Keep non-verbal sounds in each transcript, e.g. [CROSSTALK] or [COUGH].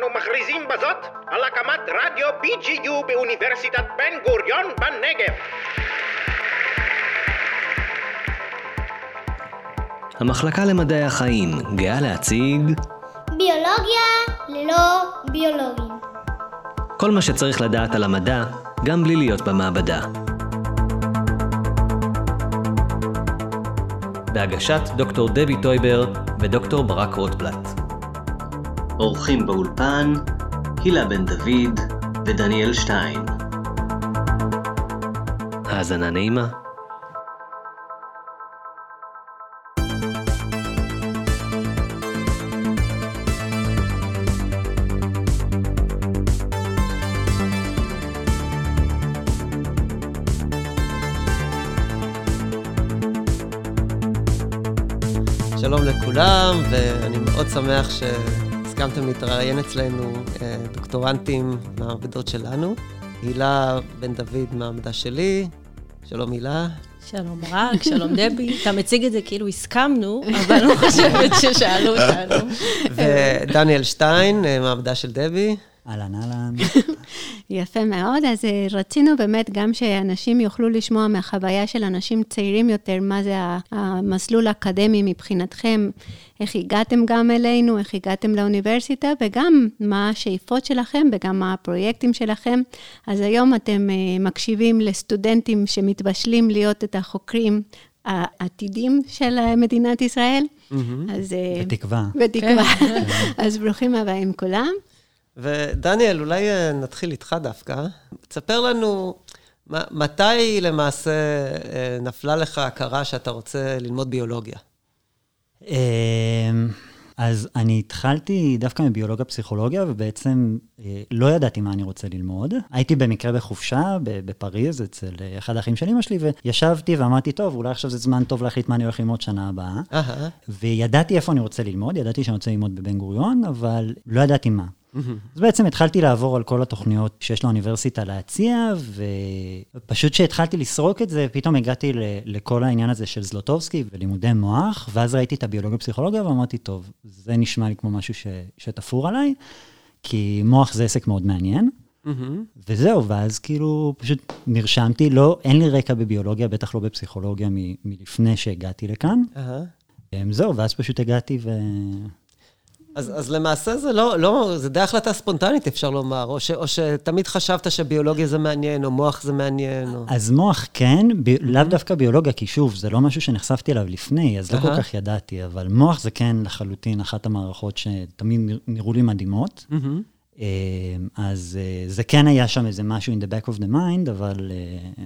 אנו מכריזים בזאת על הקמת רדיו BGU באוניברסיטת בן גוריון בנגב. המחלקה למדעי החיים גאה להציג ביולוגיה ללא ביולוגים. כל מה שצריך לדעת על המדע, גם בלי להיות במעבדה. בהגשת דוקטור דבי טויבר ודוקטור ברק רוטבלט. אורחים באולפן הילה בן דוד ודניאל שטיין. האזנה נעימה. שלום לכולם, ואני מאוד שמח שהסכמתם להתראיין אצלנו אה, דוקטורנטים מהמעבדות שלנו. הילה בן דוד מהמעבדה שלי, שלום הילה. שלום ברק, שלום דבי. [LAUGHS] אתה מציג את זה כאילו הסכמנו, אבל לא חושבת ששאלו אותנו. ודניאל שטיין, אה, מעבדה של דבי. אהלן, אהלן. [LAUGHS] יפה מאוד, אז אה, רצינו באמת גם שאנשים יוכלו לשמוע מהחוויה של אנשים צעירים יותר, מה זה המסלול האקדמי מבחינתכם, איך הגעתם גם אלינו, איך הגעתם לאוניברסיטה, וגם מה השאיפות שלכם וגם מה הפרויקטים שלכם. אז היום אתם אה, מקשיבים לסטודנטים שמתבשלים להיות את החוקרים העתידים של מדינת ישראל. אז... אה, בתקווה. בתקווה. [LAUGHS] אז ברוכים הבאים כולם. ודניאל, אולי אה, נתחיל איתך דווקא. תספר לנו מתי למעשה אה, נפלה לך הכרה שאתה רוצה ללמוד ביולוגיה. אמ, אז אני התחלתי דווקא מביולוגיה פסיכולוגיה, ובעצם אה, לא ידעתי מה אני רוצה ללמוד. הייתי במקרה בחופשה בפריז, אצל אחד האחים של אמא שלי, וישבתי ואמרתי, טוב, אולי עכשיו זה זמן טוב להחליט מה אני הולך ללמוד שנה הבאה. וידעתי איפה אני רוצה ללמוד, ידעתי שאני רוצה ללמוד בבן גוריון, אבל לא ידעתי מה. אז בעצם התחלתי לעבור על כל התוכניות שיש לאוניברסיטה להציע, ופשוט כשהתחלתי לסרוק את זה, פתאום הגעתי לכל העניין הזה של זלוטובסקי ולימודי מוח, ואז ראיתי את הביולוגיה פסיכולוגיה ואמרתי, טוב, זה נשמע לי כמו משהו ש, שתפור עליי, כי מוח זה עסק מאוד מעניין. Mm-hmm. וזהו, ואז כאילו פשוט נרשמתי, לא, אין לי רקע בביולוגיה, בטח לא בפסיכולוגיה מ, מלפני שהגעתי לכאן. Uh-huh. זהו, ואז פשוט הגעתי ו... אז, אז למעשה זה לא, לא, זה די החלטה ספונטנית, אפשר לומר, או, ש, או שתמיד חשבת שביולוגיה זה מעניין, או מוח זה מעניין. או... אז מוח כן, ב, לאו דווקא ביולוגיה, כי שוב, זה לא משהו שנחשפתי אליו לפני, אז לא כל כך ידעתי, אבל מוח זה כן לחלוטין אחת המערכות שתמיד נראו לי מדהימות. אז אה, זה כן היה שם איזה משהו in the back of the mind, אבל אה,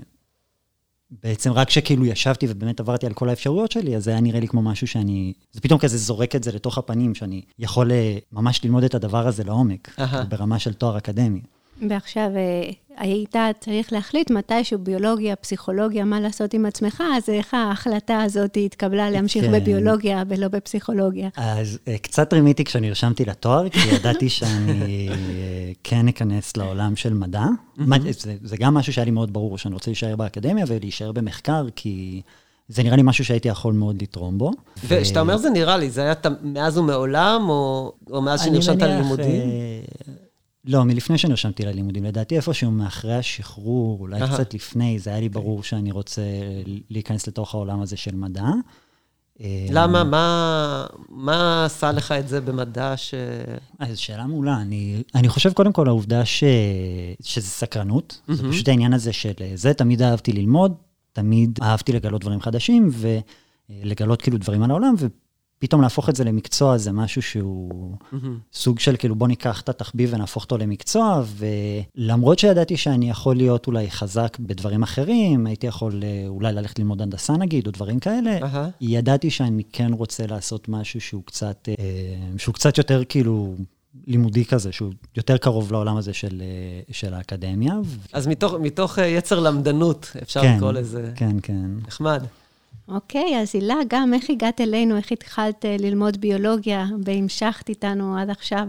בעצם רק כשכאילו ישבתי ובאמת עברתי על כל האפשרויות שלי, אז זה היה נראה לי כמו משהו שאני... זה פתאום כזה זורק את זה לתוך הפנים, שאני יכול אה, ממש ללמוד את הדבר הזה לעומק, ברמה של תואר אקדמי. ועכשיו אה, היית צריך להחליט מתישהו ביולוגיה, פסיכולוגיה, מה לעשות עם עצמך, אז איך ההחלטה הזאת התקבלה להמשיך כן. בביולוגיה ולא בפסיכולוגיה? אז אה, קצת רימיתי כשנרשמתי לתואר, כי ידעתי [LAUGHS] שאני אה, כן אכנס לעולם של מדע. זה, זה גם משהו שהיה לי מאוד ברור, שאני רוצה להישאר באקדמיה ולהישאר במחקר, כי... זה נראה לי משהו שהייתי יכול מאוד לתרום בו. וכשאתה אומר זה נראה לי, זה היה מאז ומעולם, או, או מאז שנרשמת ללימודים? לא, מלפני שנרשמתי ללימודים, לדעתי איפשהו מאחרי השחרור, אולי Aha. קצת לפני, זה היה לי ברור שאני רוצה להיכנס לתוך העולם הזה של מדע. למה? מה, מה עשה לך את זה במדע ש... אז אה, שאלה מעולה. אני, אני חושב קודם כל העובדה ש, שזה סקרנות. Mm-hmm. זה פשוט העניין הזה של זה, תמיד אהבתי ללמוד, תמיד אהבתי לגלות דברים חדשים, ולגלות כאילו דברים על העולם, פתאום להפוך את זה למקצוע זה משהו שהוא mm-hmm. סוג של כאילו בוא ניקח את התחביב ונהפוך אותו למקצוע, ולמרות שידעתי שאני יכול להיות אולי חזק בדברים אחרים, הייתי יכול אה, אולי ללכת ללמוד הנדסה נגיד, או דברים כאלה, uh-huh. ידעתי שאני כן רוצה לעשות משהו שהוא קצת, אה, שהוא קצת יותר כאילו... לימודי כזה, שהוא יותר קרוב לעולם הזה של, אה, של האקדמיה. אז מתוך, מתוך יצר למדנות, אפשר כן, לקרוא לזה. כן, כן. נחמד. אוקיי, אז הילה, גם איך הגעת אלינו, איך התחלת אה, ללמוד ביולוגיה והמשכת איתנו עד עכשיו?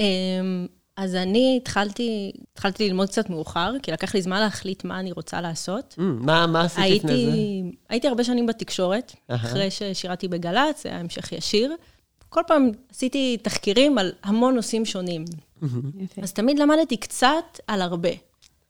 אמ, אז אני התחלתי, התחלתי ללמוד קצת מאוחר, כי לקח לי זמן להחליט מה אני רוצה לעשות. Mm, מה, מה עשית הייתי, לפני זה? הייתי הרבה שנים בתקשורת, uh-huh. אחרי ששירתי בגל"צ, זה היה המשך ישיר. כל פעם עשיתי תחקירים על המון נושאים שונים. יפה. אז תמיד למדתי קצת על הרבה.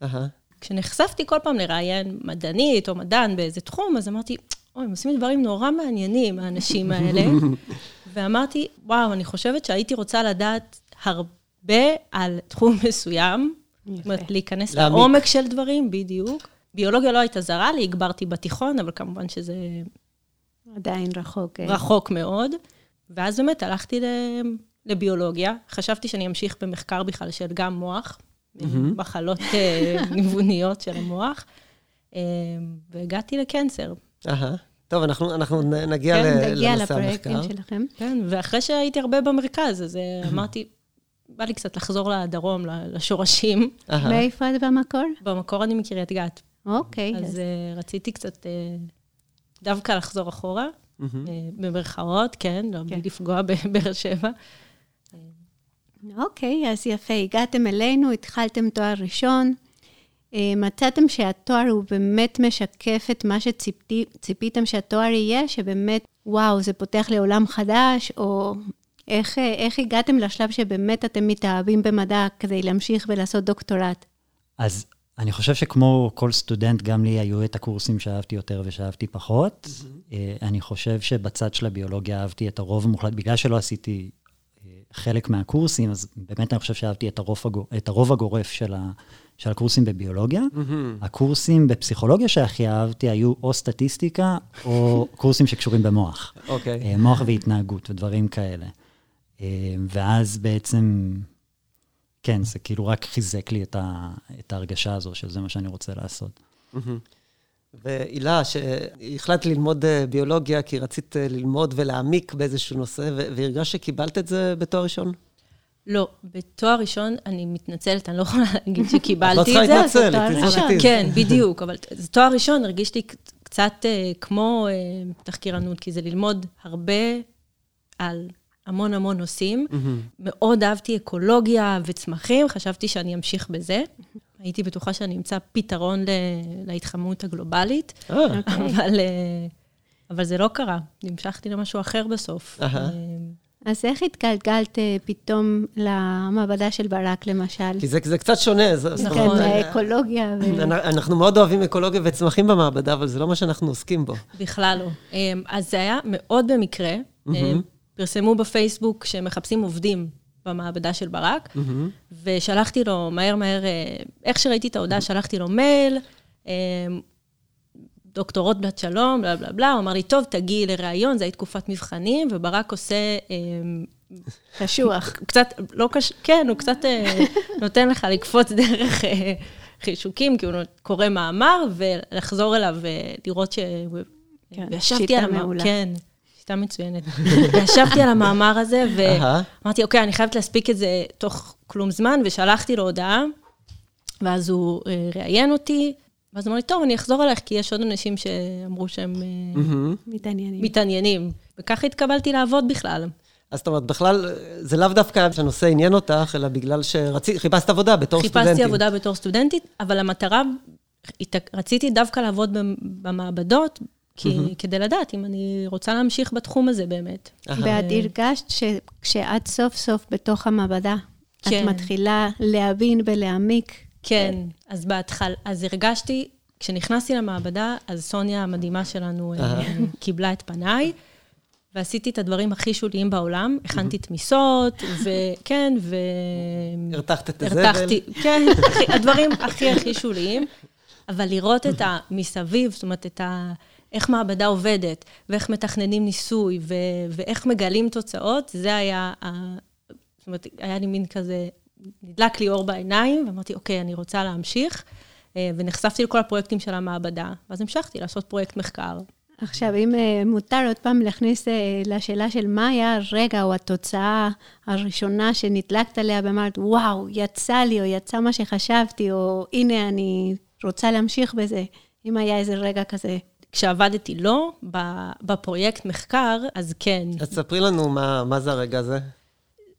אהה. כשנחשפתי כל פעם לראיין מדענית או מדען באיזה תחום, אז אמרתי, אוי, הם עושים דברים נורא מעניינים, האנשים האלה. [LAUGHS] ואמרתי, וואו, אני חושבת שהייתי רוצה לדעת הרבה על תחום [LAUGHS] מסוים. זאת אומרת, להיכנס להעמיק. לעומק של דברים, בדיוק. ביולוגיה לא הייתה זרה לי, הגברתי בתיכון, אבל כמובן שזה עדיין רחוק. אה. רחוק מאוד. ואז באמת הלכתי ל- לביולוגיה. חשבתי שאני אמשיך במחקר בכלל של גם מוח, מחלות אה, [LAUGHS] ניווניות של המוח, אה, והגעתי לקנסר. אהה. טוב, אנחנו אנחנו נגיע כן, ל- נגיע לנושא לפרויקטים המחקר. שלכם. כן, ואחרי שהייתי הרבה במרכז, אז אה, אמרתי, בא לי קצת לחזור לדרום, לשורשים. מאיפה את במקור? במקור אני מקריית גת, אוקיי, אז אז אה, רציתי קצת אה, דווקא לחזור אחורה, במרכאות, כן, לא בלי לפגוע בבאר שבע. אוקיי, אז יפה, הגעתם אלינו, התחלתם תואר ראשון. אה, מצאתם שהתואר הוא באמת משקף את מה שציפיתם שהתואר יהיה, שבאמת, וואו, זה פותח לעולם חדש, או איך, אה, איך הגעתם לשלב שבאמת אתם מתאהבים במדע כדי להמשיך ולעשות דוקטורט? אז אני חושב שכמו כל סטודנט, גם לי היו את הקורסים שאהבתי יותר ושאהבתי פחות. אה, אני חושב שבצד של הביולוגיה אהבתי את הרוב המוחלט, בגלל שלא עשיתי חלק מהקורסים, אז באמת אני חושב שאהבתי את הרוב, הגור, את הרוב הגורף של, ה, של הקורסים בביולוגיה. הקורסים בפסיכולוגיה שהכי אהבתי היו או סטטיסטיקה, או קורסים שקשורים במוח. אוקיי. אה, מוח והתנהגות ודברים כאלה. אה, ואז בעצם, כן, זה כאילו רק חיזק לי את, ה, את ההרגשה הזו שזה מה שאני רוצה לעשות. והילה, שהחלטת ללמוד אה, ביולוגיה כי רצית ללמוד ולהעמיק באיזשהו נושא, והרגשת שקיבלת את זה בתואר ראשון? לא, בתואר ראשון, אני מתנצלת, אני לא יכולה [LAUGHS] להגיד את לא שקיבלתי צריכה את זה. להתנצל, זה is what ראשון. it is. כן, בדיוק, אבל זה תואר ראשון, הרגישתי ק- קצת אה, כמו אה, תחקירנות, כי זה ללמוד הרבה על המון המון נושאים. מאוד אהבתי אקולוגיה וצמחים, חשבתי שאני אמשיך בזה. הייתי בטוחה שאני אמצא פתרון להתחממות הגלובלית, אה, אבל, אבל זה לא קרה. המשכתי למשהו אחר בסוף. אה, אז איך התגלגלת אה, פתאום למעבדה של ברק, למשל? כי זה, זה קצת שונה. זה, זאת כן, אומרת, האקולוגיה. ו... אנ- אנחנו מאוד אוהבים אקולוגיה וצמחים במעבדה, אבל זה לא מה שאנחנו עוסקים בו. בכלל לא. אמ, אז זה היה מאוד במקרה. פרסמו בפייסבוק שמחפשים עובדים במעבדה של ברק, ושלחתי לו מהר מהר, אה, איך שראיתי את ההודעה, שלחתי לו מייל, אמ, דוקטור רוטבלט שלום, בלה בלה בלה, הוא אמר לי, טוב, תגיעי לראיון, זו הייתה תקופת מבחנים, וברק עושה אמ, קשוח. קצת, לא קש... כן, הוא קצת אה, נותן לך לקפוץ דרך אה, חישוקים, כי הוא קורא מאמר, ולחזור אליו ולראות ש... כן, וישבתי שיטה על המאמר, מעולה. כן, שיטה מצוינת. וישבתי על המאמר הזה. ואמרתי, אוקיי, אני חייבת להספיק את זה תוך כלום זמן, ושלחתי לו הודעה, ואז הוא אה, ראיין אותי, ואז אמר לי, טוב, אני אחזור אלייך, כי יש עוד אנשים שאמרו שהם אה, מתעניינים. מתעניינים. וככה התקבלתי לעבוד בכלל. אז זאת אומרת, בכלל, זה לאו דווקא שהנושא עניין אותך, אלא בגלל שחיפשת עבודה בתור סטודנטית. חיפשתי עבודה בתור סטודנטית, אבל המטרה, רציתי דווקא לעבוד במ- במעבדות, כי, כדי לדעת אם אני רוצה להמשיך בתחום הזה באמת. ואת הרגשת שכשאת סוף סוף בתוך המעבדה, את כן. מתחילה להבין ולהעמיק. כן, אז בהתחלה, אז הרגשתי, כשנכנסתי למעבדה, אז סוניה המדהימה שלנו אה, קיבלה את פניי, ועשיתי את הדברים הכי שוליים בעולם, הכנתי תמיסות, וכן, ו... הרתחת את הזבל. הרתחתי, כן, הדברים הכי הכי שוליים, אבל לראות את המסביב, זאת אומרת, את ה... איך מעבדה עובדת, ואיך מתכננים ניסוי, ו... ואיך מגלים תוצאות, זה היה, ה... זאת אומרת, היה לי מין כזה, נדלק לי אור בעיניים, ואמרתי, אוקיי, אני רוצה להמשיך, אה, ונחשפתי לכל הפרויקטים של המעבדה, ואז המשכתי לעשות פרויקט מחקר. עכשיו, אם אה, מותר עוד פעם להכניס אה, לשאלה של מה היה הרגע או התוצאה הראשונה שנדלקת עליה ואמרת, וואו, יצא לי, או יצא מה שחשבתי, או הנה, אני רוצה להמשיך בזה, אם היה איזה רגע כזה. כשעבדתי לא, ב- בפרויקט מחקר, אז כן. אז ספרי לנו מה, מה זה הרגע הזה.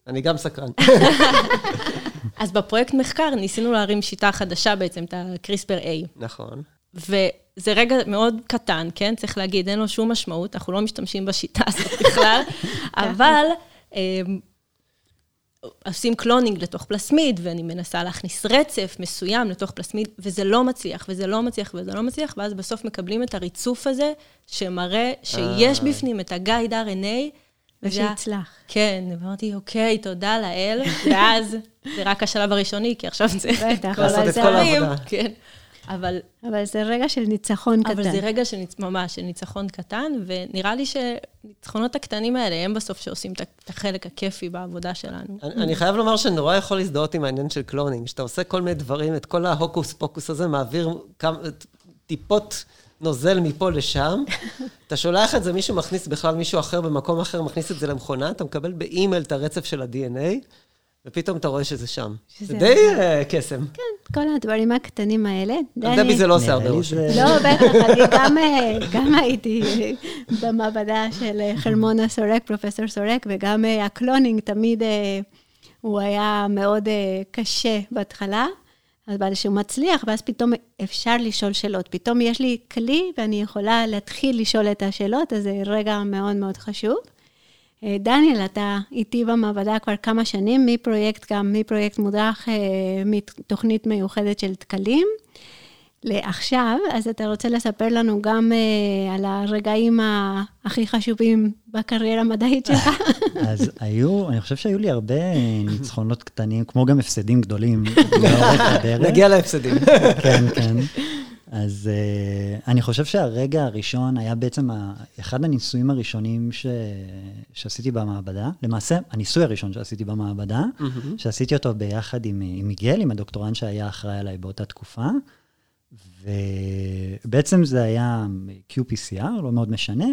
אני גם סקרן. [LAUGHS] אז בפרויקט מחקר ניסינו להרים שיטה חדשה בעצם, את ה-CRISPR-A. נכון. וזה רגע מאוד קטן, כן? צריך להגיד, אין לו שום משמעות, אנחנו לא משתמשים בשיטה הזאת בכלל, [LAUGHS] אבל אמ, עושים cloning לתוך פלסמיד, ואני מנסה להכניס רצף מסוים לתוך פלסמיד, וזה לא מצליח, וזה לא מצליח, וזה לא מצליח, ואז בסוף מקבלים את הריצוף הזה, שמראה שיש בפנים את ה guide RNA. ושהצליח. כן, ואמרתי, אוקיי, תודה לאל, [LAUGHS] ואז זה רק השלב הראשוני, כי עכשיו זה... בטח, לעשות את כל העבודה. כן. אבל... אבל זה רגע של ניצחון אבל קטן. אבל זה רגע של ניצ... ממש, של ניצחון קטן, ונראה לי שניצחונות הקטנים האלה הם בסוף שעושים את החלק הכיפי בעבודה שלנו. אני, אני חייב לומר שנורא יכול להזדהות עם העניין של cloning, שאתה עושה כל מיני דברים, את כל ההוקוס פוקוס הזה, מעביר כמה, טיפות נוזל מפה לשם, אתה שולח את זה, מישהו מכניס בכלל מישהו אחר במקום אחר, מכניס את זה למכונה, אתה מקבל באימייל את הרצף של ה-DNA, ופתאום אתה רואה שזה שם. שזה- זה די אה, קסם. כן, כל הדברים הקטנים האלה. דבי זה לא עושה הרבה רושם. לא, בטח, אני גם, אה, גם הייתי במעבדה של אה, חרמונה סורק, פרופסור סורק, וגם ה cloning תמיד הוא היה מאוד קשה בהתחלה, אבל שהוא מצליח, ואז פתאום אפשר לשאול שאלות. פתאום יש לי כלי ואני יכולה להתחיל לשאול את השאלות, אז זה רגע מאוד מאוד חשוב. אה, דניאל, אתה איתי במעבדה כבר כמה שנים, מפרויקט גם, מפרויקט מודרך, אה, מתוכנית מיוחדת של תקלים. לעכשיו, אז אתה רוצה לספר לנו גם אה, על הרגעים הכי חשובים בקריירה המדעית שלך? [LAUGHS] אז היו, אני חושב שהיו לי הרבה ניצחונות קטנים, כמו גם הפסדים גדולים [LAUGHS] לאורך הדרך. נגיע להפסדים. [LAUGHS] כן, כן. אז uh, אני חושב שהרגע הראשון היה בעצם ה- אחד הניסויים הראשונים ש... שעשיתי במעבדה. למעשה, הניסוי הראשון שעשיתי במעבדה, שעשיתי אותו ביחד עם, עם מיגל, עם הדוקטורנט שהיה אחראי עליי באותה תקופה. ובעצם זה היה QPCR, לא מאוד משנה,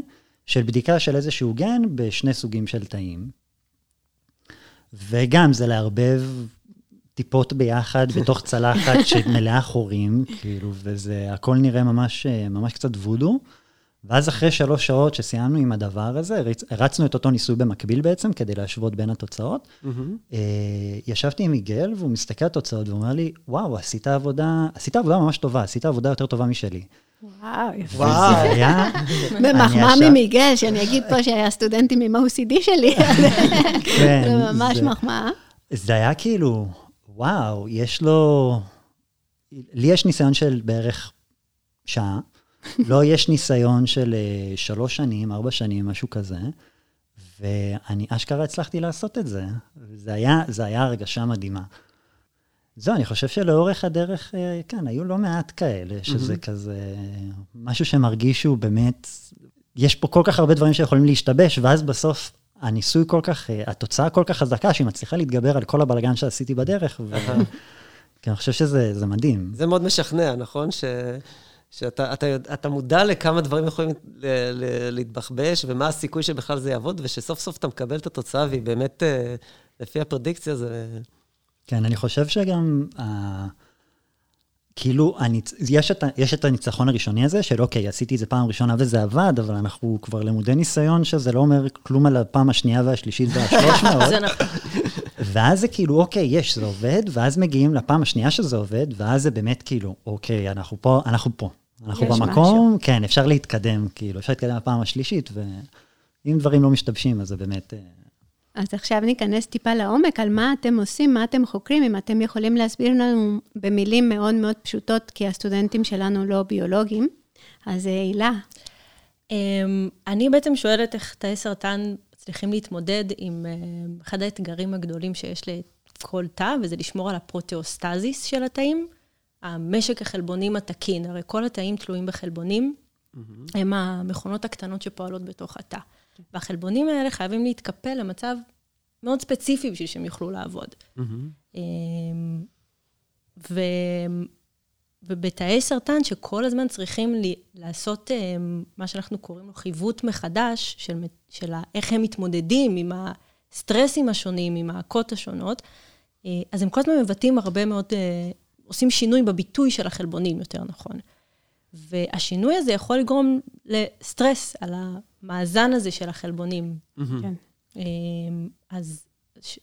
של בדיקה של איזשהו גן בשני סוגים של תאים. וגם זה לערבב טיפות ביחד [LAUGHS] בתוך צלחת שמלאה חורים, כאילו, וזה, הכל נראה ממש, ממש קצת וודו. ואז אחרי שלוש שעות שסיימנו עם הדבר הזה, הרצנו את אותו ניסוי במקביל בעצם, כדי להשוות בין התוצאות. אה, ישבתי עם מיגל, והוא מסתכל על התוצאות ואומר לי, וואו, עשית עבודה, עשית עבודה ממש טובה, עשית עבודה יותר טובה משלי. וואו, יפה. וזה היה... [LAUGHS] במחמאה ממיגל, שאני אגיד פה שהיה סטודנטים עם ה-OCD שלי, [LAUGHS] כן, זה ממש זה- מחמאה. זה היה כאילו, וואו, יש לו... לי יש ניסיון של בערך שעה, לא יש ניסיון של אה, שלוש שנים, ארבע שנים, משהו כזה, ואני אשכרה הצלחתי לעשות את זה. זה היה, זה היה הרגשה מדהימה. זהו, אני חושב שלאורך הדרך, אה, כן, היו לא מעט כאלה, שזה כזה משהו שמרגיש שהוא באמת, יש פה כל כך הרבה דברים שיכולים להשתבש, ואז בסוף הניסוי כל כך, אה, התוצאה כל כך חזקה, שהיא מצליחה להתגבר על כל הבלגן שעשיתי בדרך, ו... כי אני חושב שזה זה מדהים. זה מאוד משכנע, נכון? ש... שאתה אתה, אתה מודע לכמה דברים יכולים ל, ל, להתבחבש, ומה הסיכוי שבכלל זה יעבוד, ושסוף סוף אתה מקבל את התוצאה, והיא באמת, אה, לפי הפרדיקציה, זה... כן, אני חושב שגם, אה, כאילו, הניצ... יש, את, יש את הניצחון הראשוני הזה, של אוקיי, עשיתי את זה פעם ראשונה וזה עבד, אבל אנחנו כבר למודי ניסיון שזה לא אומר כלום על הפעם השנייה והשלישית והשלוש מאות. [LAUGHS] זה נכון. ואז זה כאילו, אוקיי, יש, זה עובד, ואז מגיעים לפעם השנייה שזה עובד, ואז זה באמת כאילו, אוקיי, אנחנו פה, אנחנו פה. אנחנו במקום, כן, אפשר להתקדם, כאילו, אפשר להתקדם לפעם השלישית, ואם דברים לא משתבשים, אז זה באמת... אה, אז עכשיו ניכנס טיפה לעומק על מה אתם עושים, מה אתם חוקרים, אם אתם יכולים להסביר לנו במילים מאוד מאוד פשוטות, כי הסטודנטים שלנו לא ביולוגים. אז אה, הילה, אמ, אני בעצם שואלת איך תאי סרטן מצליחים להתמודד עם אמ, אחד האתגרים הגדולים שיש לכל תא, וזה לשמור על הפרוטאוסטזיס של התאים, המשק החלבונים התקין. הרי כל התאים תלויים בחלבונים, הם המכונות הקטנות שפועלות בתוך התא. והחלבונים האלה חייבים להתקפל למצב מאוד ספציפי בשביל שהם יוכלו לעבוד. אמ, ו... ובתאי סרטן שכל הזמן צריכים לי, לעשות אמ, מה שאנחנו קוראים לו חיווט מחדש של, של איך הם מתמודדים עם הסטרסים השונים, עם ההכות השונות, אה, אז הם כל הזמן מבטאים הרבה מאוד, אה, עושים שינוי בביטוי של החלבונים, יותר נכון. והשינוי הזה יכול לגרום לסטרס על המאזן הזה של החלבונים. כן. אמ, אז,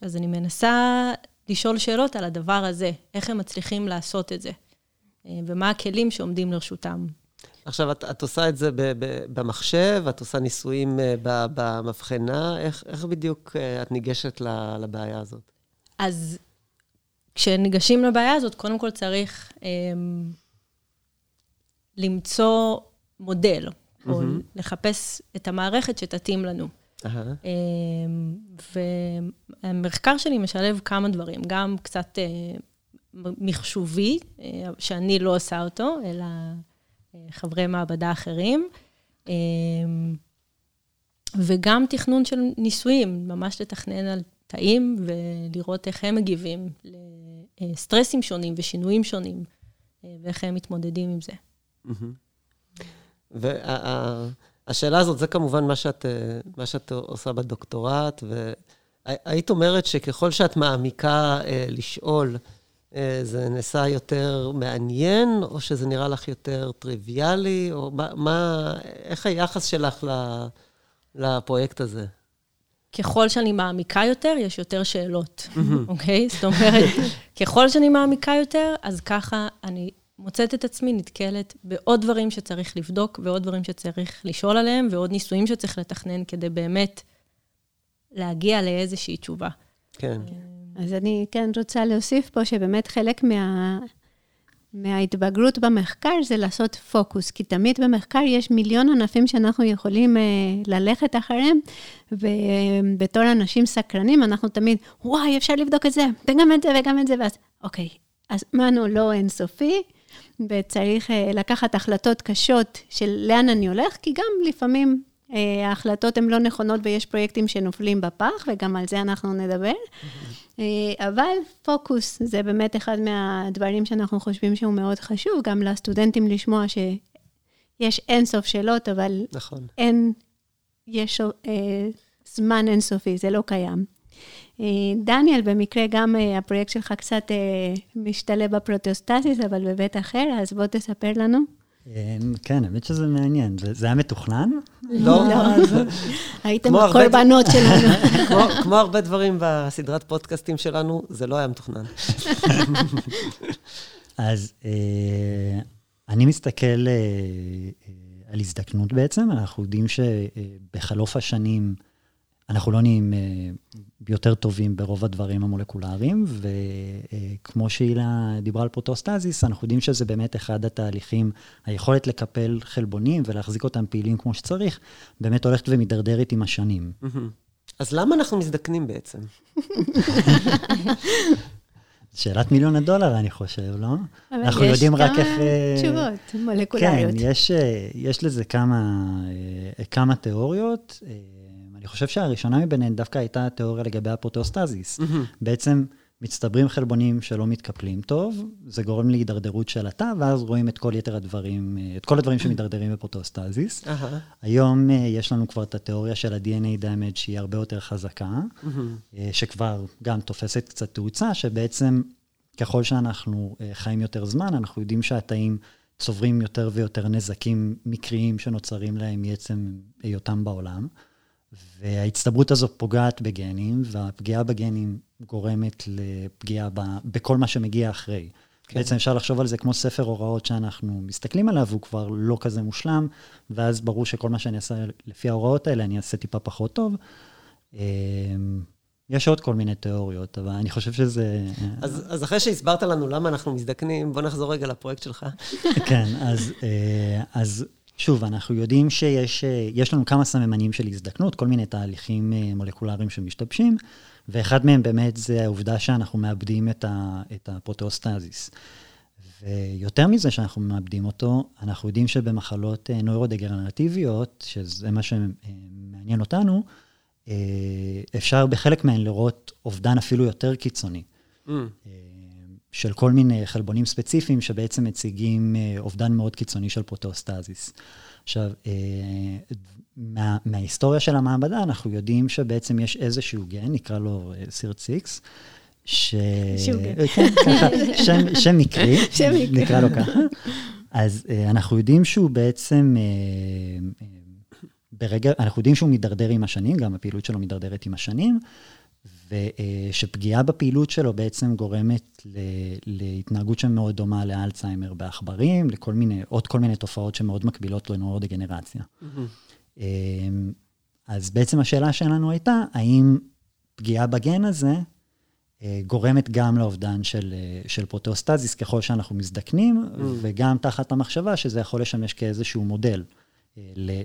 אז אני מנסה לשאול שאלות על הדבר הזה, איך הם מצליחים לעשות את זה, אה, ומה הכלים שעומדים לרשותם. עכשיו, את, את עושה את זה ב, ב, במחשב, את עושה ניסויים אה, ב- במבחנה, איך, איך בדיוק אה, את ניגשת לבעיה הזאת? אז כשניגשים לבעיה הזאת, קודם כל צריך אה, למצוא מודל, mm-hmm. או לחפש את המערכת שתתאים לנו. Uh-huh. והמחקר שלי משלב כמה דברים, גם קצת אה, מחשובי, אה, שאני לא עושה אותו, אלא חברי מעבדה אחרים, וגם תכנון של ניסויים, ממש לתכנן על תאים ולראות איך הם מגיבים לסטרסים שונים ושינויים שונים, ואיך הם מתמודדים עם זה. והשאלה הזאת, זה כמובן מה שאת, מה שאת עושה בדוקטורט, והיית אומרת שככל שאת מעמיקה אה, לשאול, אה, זה נעשה יותר מעניין, או שזה נראה לך יותר טריוויאלי, או מה, מה איך היחס שלך לפרויקט הזה? ככל שאני מעמיקה יותר, יש יותר שאלות, אוקיי? זאת אומרת, ככל שאני מעמיקה יותר, אז ככה אני מוצאת את עצמי נתקלת בעוד דברים שצריך לבדוק, ועוד דברים שצריך לשאול עליהם, ועוד ניסויים שצריך לתכנן כדי באמת להגיע לאיזושהי תשובה. כן. אז אני כן רוצה להוסיף פה שבאמת חלק מה... מההתבגרות במחקר זה לעשות פוקוס, כי תמיד במחקר יש מיליון ענפים שאנחנו יכולים uh, ללכת אחריהם, ובתור אנשים סקרנים, אנחנו תמיד, וואי, אפשר לבדוק את זה, וגם את זה, וגם את זה, ואז, אוקיי, אז הזמן לא אינסופי, וצריך uh, לקחת החלטות קשות של לאן אני הולך, כי גם לפעמים ההחלטות הן לא נכונות ויש פרויקטים שנופלים בפח, וגם על זה אנחנו נדבר. Uh, אבל פוקוס זה באמת אחד מהדברים שאנחנו חושבים שהוא מאוד חשוב, גם לסטודנטים לשמוע שיש אינסוף שאלות, אבל נכון. אין, יש uh, זמן אינסופי, זה לא קיים. אה, דניאל, במקרה גם אה, הפרויקט שלך קצת אה, משתלב בפרוטוסטסיס, אבל בבית אחר, אז בוא תספר לנו. כן, האמת שזה מעניין. זה היה מתוכנן? לא. לא. [LAUGHS] הייתם הקורבנות שלנו. [LAUGHS] כמו הרבה דברים בסדרת פודקאסטים שלנו, זה לא היה מתוכנן. [LAUGHS] אז אני מסתכל על הזדקנות בעצם. אנחנו יודעים שבחלוף השנים, אנחנו לא נהיים יותר טובים ברוב הדברים המולקולריים, וכמו שהילה דיברה על פרוטאוסטזיס, אנחנו יודעים שזה באמת אחד התהליכים, היכולת לקפל חלבונים ולהחזיק אותם פעילים כמו שצריך, באמת הולכת ומידרדרת עם השנים. אז למה אנחנו מזדקנים בעצם? [LAUGHS] שאלת מיליון הדולר, אני חושב, לא? אנחנו יודעים רק איך... יש כמה תשובות מולקולריות. כן, יש, יש לזה כמה, כמה תיאוריות. אני חושב שהראשונה מביניהן דווקא הייתה התיאוריה לגבי הפרוטאוסטזיס. אהם. בעצם מצטברים חלבונים שלא מתקפלים טוב, זה גורם להידרדרות של התא, ואז רואים את כל יתר הדברים, את כל הדברים שמתדרדרים בפרוטאוסטזיס. אהה. היום אה, יש לנו כבר את התיאוריה של ה-DNA damage, שהיא הרבה יותר חזקה, אה, שכבר גם תופסת קצת תאוצה, שבעצם ככל שאנחנו חיים יותר זמן, אנחנו יודעים שהתאים צוברים יותר ויותר נזקים מקריים שנוצרים להם מעצם היותם בעולם. וההצטברות הזו פוגעת בגנים, והפגיעה בגנים גורמת לפגיעה ב, בכל מה שמגיע אחרי. כן. בעצם אפשר לחשוב על זה כמו ספר הוראות שאנחנו מסתכלים עליו, הוא כבר לא כזה מושלם, ואז ברור שכל מה שאני אעשה לפי ההוראות האלה, אני אעשה טיפה פחות טוב. אמ, יש עוד כל מיני תיאוריות, אבל אני חושב שזה... אז, אז אחרי שהסברת לנו למה אנחנו מזדקנים, בוא נחזור רגע לפרויקט שלך. [LAUGHS] כן, אז, אה, אז שוב, אנחנו יודעים שיש אה, לנו כמה סממנים של הזדקנות, כל מיני תהליכים אה, מולקולריים שמשתבשים, ואחד מהם באמת זה העובדה שאנחנו מאבדים את, ה, את הפרוטאוסטזיס. ויותר מזה שאנחנו מאבדים אותו, אנחנו יודעים שבמחלות אה, נוירודגנרטיביות, שזה מה שמעניין אותנו, אפשר בחלק מהן לראות אובדן אפילו יותר קיצוני. Mm. של כל מיני חלבונים ספציפיים שבעצם מציגים אה, אובדן מאוד קיצוני של פרוטאוסטזיס. עכשיו, אה, מה, מההיסטוריה של המעבדה, אנחנו יודעים שבעצם יש איזשהו גן, נקרא לו SIRT אה, ש... כן, ככה, שם, [LAUGHS] שם מקרי, נקרא לו ככה. אז אנחנו יודעים שהוא בעצם, ברגע, אנחנו יודעים שהוא מידרדר עם השנים, גם הפעילות שלו מידרדרת עם השנים, ושפגיעה בפעילות שלו בעצם גורמת להתנהגות שמאוד דומה לאלצהיימר בעכברים, לכל מיני, עוד כל מיני תופעות שמאוד מקבילות לנוירודגנרציה. Mm-hmm. אז בעצם השאלה שלנו הייתה, האם פגיעה בגן הזה גורמת גם לאובדן של, של פרוטאוסטזיס ככל שאנחנו מזדקנים, mm. וגם תחת המחשבה שזה יכול לשמש כאיזשהו מודל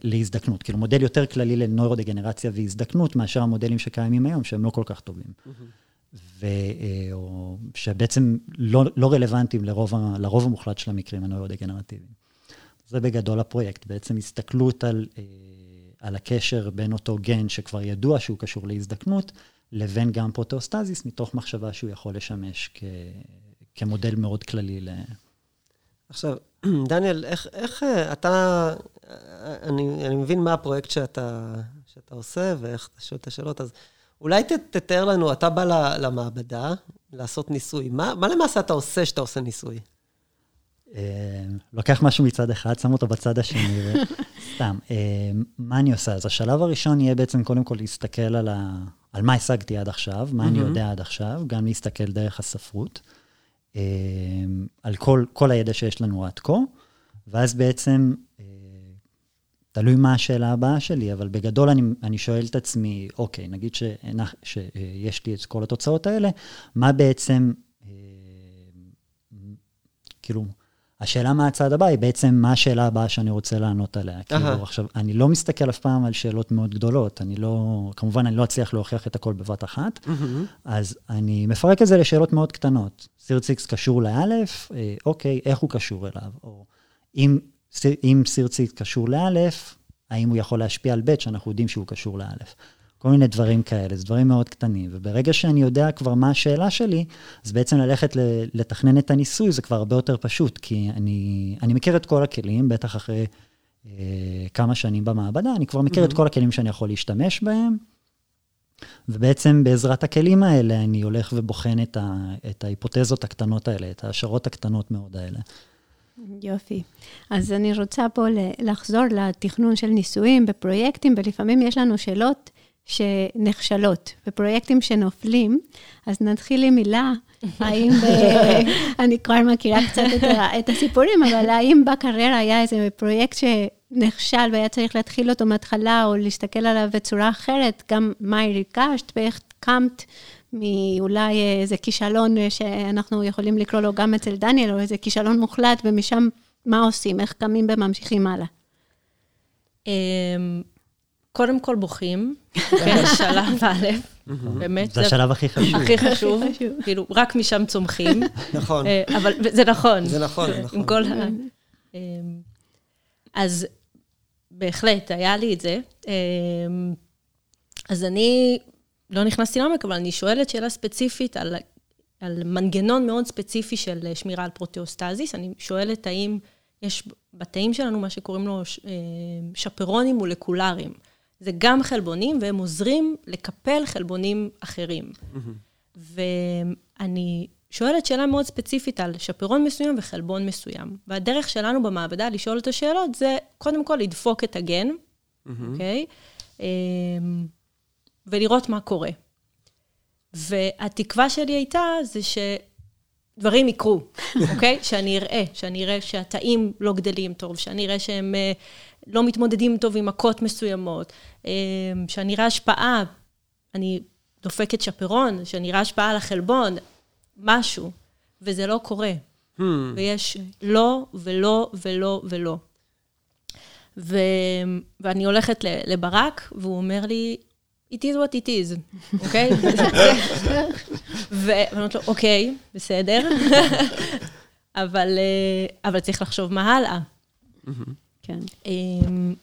להזדקנות. כאילו מודל יותר כללי לנוירודגנרציה והזדקנות, מאשר המודלים שקיימים היום, שהם לא כל כך טובים. ו, או שבעצם לא, לא רלוונטיים לרוב, לרוב המוחלט של המקרים הנוירודגנרטיביים. זה בגדול הפרויקט, בעצם הסתכלות על, על הקשר בין אותו גן שכבר ידוע שהוא קשור להזדקנות, לבין גם פרוטאוסטזיס, מתוך מחשבה שהוא יכול לשמש כ, כמודל מאוד כללי ל... עכשיו, [CLEARS THROAT] דניאל, איך, איך אה, אתה, אני, אני מבין מה הפרויקט שאתה, שאתה עושה ואיך אתה שואל את השאלות, אז אולי ת, תתאר לנו, אתה בא למעבדה לעשות ניסוי. מה, מה למעשה אתה עושה כשאתה עושה ניסוי? אה, לוקח משהו מצד אחד, שם אותו בצד השני, וסתם. [LAUGHS] אה, מה אני עושה? אז השלב הראשון יהיה בעצם קודם כל להסתכל על, ה, על מה השגתי עד עכשיו, מה אני יודע עד עכשיו, גם להסתכל דרך הספרות, אה, על כל, כל הידע שיש לנו עד כה, ואז בעצם, תלוי מה השאלה הבאה שלי, אבל בגדול אני, אני שואל את עצמי, אוקיי, נגיד שנח, שיש לי את כל התוצאות האלה, מה בעצם, כאילו, השאלה מה הצעד הבא היא בעצם מה השאלה הבאה שאני רוצה לענות עליה. כאילו, עכשיו, אני לא מסתכל אף פעם על שאלות מאוד גדולות, אני לא, כמובן, אני לא אצליח להוכיח את הכל בבת אחת, אז אני מפרק את זה לשאלות מאוד קטנות. סירציקס קשור לאלף, אה, אוקיי, איך הוא קשור אליו? או אם, אם סירציקס קשור לאלף, האם הוא יכול להשפיע על ב' שאנחנו יודעים שהוא קשור לאלף. כל מיני דברים כאלה, זה דברים מאוד קטנים. וברגע שאני יודע כבר מה השאלה שלי, אז בעצם ללכת לתכנן את הניסוי זה כבר הרבה יותר פשוט, כי אני, אני מכיר את כל הכלים, בטח אחרי אה, כמה שנים במעבדה, אני כבר מכיר mm-hmm. את כל הכלים שאני יכול להשתמש בהם, ובעצם בעזרת הכלים האלה אני הולך ובוחן את, ה, את ההיפותזות הקטנות האלה, את ההשערות הקטנות מאוד האלה. יופי. אז אני רוצה פה לחזור לתכנון של ניסויים בפרויקטים, ולפעמים יש לנו שאלות שנכשלות ופרויקטים שנופלים, אז נתחיל עם מילה, האם, ב... [LAUGHS] אני כבר מכירה קצת את, ה... את הסיפורים, אבל האם בקריירה היה איזה פרויקט שנכשל והיה צריך להתחיל אותו מההתחלה, או להסתכל עליו בצורה אחרת, גם מה הרגשת ואיך קמת מאולי איזה כישלון שאנחנו יכולים לקרוא לו גם אצל דניאל, או איזה כישלון מוחלט, ומשם מה עושים, איך קמים וממשיכים הלאה. קודם כל בוכים, כן, [LAUGHS] שלב א', באמת. זה השלב הכי חשוב. הכי חשוב, כאילו, רק משם צומחים. נכון. אה, אבל זה נכון. זה נכון, נכון. עם כל ה... אמ, אז בהחלט, היה לי את זה. אמ, אז אני לא נכנסתי לעומק, אבל אני שואלת שאלה ספציפית על, על מנגנון מאוד ספציפי של שמירה על פרוטאוסטזיס. אני שואלת האם יש בתאים שלנו מה שקוראים לו אה, שפרונים מולקולריים. זה גם חלבונים, והם עוזרים לקפל חלבונים אחרים. ואני שואלת שאלה מאוד ספציפית על שפרון מסוים וחלבון מסוים. והדרך שלנו במעבדה לשאול את השאלות זה קודם כל לדפוק את הגן, אוקיי? Mm-hmm. Okay? ולראות מה קורה. והתקווה שלי הייתה זה שדברים יקרו, אוקיי? okay? [LAUGHS] שאני אראה, שאני אראה שהתאים לא גדלים טוב, שאני אראה שהם לא מתמודדים טוב עם מכות מסוימות, אה, שאני אראה השפעה, אני דופקת שפרון, שאני אראה השפעה על החלבון, משהו, וזה לא קורה. Hmm. ויש לא ולא ולא ולא. ו... ואני הולכת לברק, והוא אומר לי, it is what it is, אוקיי? [LAUGHS] ואני אומרת לו, אוקיי, בסדר, [LAUGHS] אבל, אה, אבל צריך לחשוב מה הלאה. כן. אמ,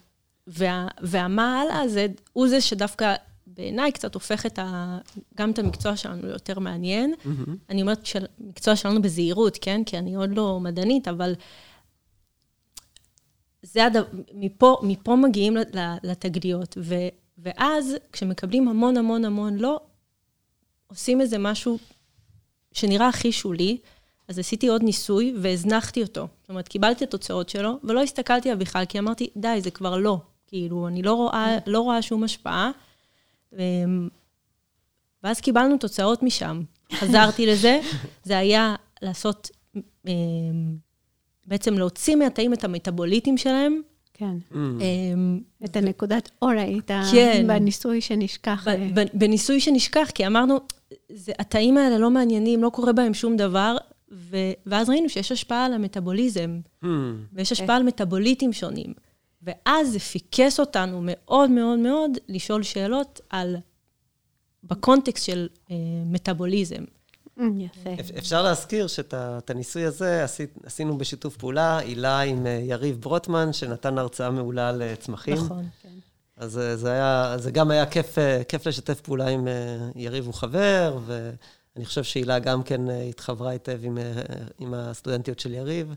וה, והמה הלאה זה, הוא זה שדווקא בעיניי קצת הופך את ה, גם את המקצוע שלנו ליותר מעניין. Mm-hmm. אני אומרת מקצוע שלנו בזהירות, כן? כי אני עוד לא מדענית, אבל זה הד... מפה, מפה מגיעים לתגליות. ו, ואז, כשמקבלים המון המון המון לא, עושים איזה משהו שנראה הכי שולי, אז עשיתי עוד ניסוי והזנחתי אותו. זאת אומרת, קיבלתי את התוצאות שלו, ולא הסתכלתי עליו בכלל, כי אמרתי, די, זה כבר לא. כאילו, אני לא רואה, לא רואה שום השפעה. אמ, ואז קיבלנו תוצאות משם. חזרתי לזה, זה היה לעשות, אמ, בעצם להוציא מהתאים את המטאבוליטים שלהם, כן. Mm. אמ, את הנקודת אור היית כן. בניסוי שנשכח. בניסוי שנשכח, כי אמרנו, התאים האלה לא מעניינים, לא קורה בהם שום דבר, ואז ראינו שיש השפעה על המטאבוליזם, mm. ויש השפעה על מטאבוליטים שונים. ואז זה פיקס אותנו מאוד מאוד מאוד לשאול שאלות על, בקונטקסט של אה, מטאבוליזם. Mm, יפה. אפשר להזכיר שאת הניסוי הזה עשינו בשיתוף פעולה, הילה עם אה, יריב ברוטמן, שנתן הרצאה מעולה על אה, צמחים. נכון, כן. אז אה, זה, היה, זה גם היה כיף, כיף לשתף פעולה עם יריב הוא חבר, ואני חושב שהילה גם כן התחברה היטב עם, עם הסטודנטיות של יריב.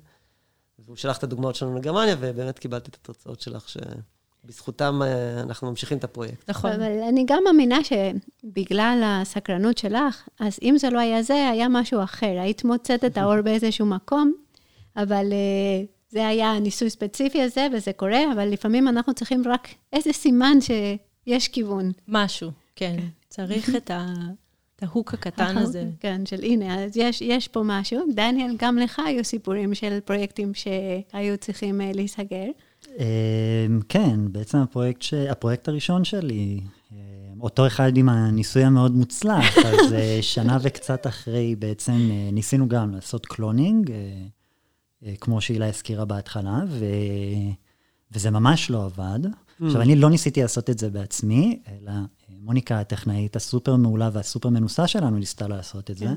והוא שלח את הדוגמאות שלנו לגרמניה, ובאמת קיבלתי את התוצאות שלך, שבזכותם אה, אנחנו ממשיכים את הפרויקט. נכון. אבל אני גם מאמינה שבגלל הסקרנות שלך, אז אם זה לא היה זה, היה משהו אחר. היית מוצאת את האור באיזשהו מקום, אבל אה, זה היה ניסוי ספציפי הזה, וזה קורה, אבל לפעמים אנחנו צריכים רק איזה סימן שיש כיוון. משהו, כן. צריך את ה... את ה hook הקטן הזה. כן, של הנה, אז יש, יש פה משהו. דניאל, גם לך היו סיפורים של פרויקטים שהיו צריכים uh, להיסגר. Uh, כן, בעצם הפרויקט, ש... הפרויקט הראשון שלי, uh, אותו אחד עם הניסוי המאוד מוצלח, [LAUGHS] אז uh, שנה וקצת אחרי בעצם uh, ניסינו גם לעשות cloning, כמו שהילה הזכירה בהתחלה, ו... וזה ממש לא עבד. עכשיו, אני לא ניסיתי לעשות את זה בעצמי, אלא מוניקה הטכנאית הסופר מעולה והסופר מנוסה שלנו ניסתה לעשות את זה. כן.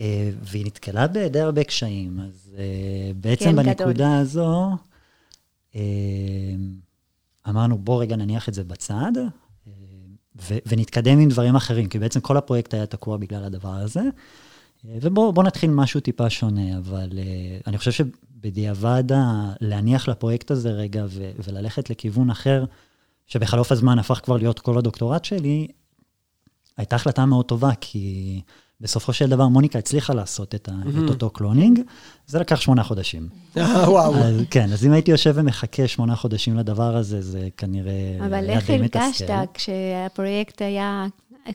אה, והיא נתקלה בדי הרבה קשיים. אז אה, בעצם כן, בנקודה גדול. הזו, אה, אמרנו, בוא רגע נניח את זה בצד, ונתקדם עם דברים אחרים, כי בעצם כל הפרויקט היה תקוע בגלל הדבר הזה. ובואו נתחיל משהו טיפה שונה, אבל אני חושב שבדיעבד, להניח לפרויקט הזה רגע וללכת לכיוון אחר, שבחלוף הזמן הפך כבר להיות כל הדוקטורט שלי, הייתה החלטה מאוד טובה, כי בסופו של דבר מוניקה הצליחה לעשות את, ה, mm-hmm. את אותו cloning, זה לקח שמונה חודשים. [LAUGHS] וואו. אז, כן, אז אם הייתי יושב ומחכה שמונה חודשים לדבר הזה, זה כנראה אבל איך הרגשת כשהפרויקט היה,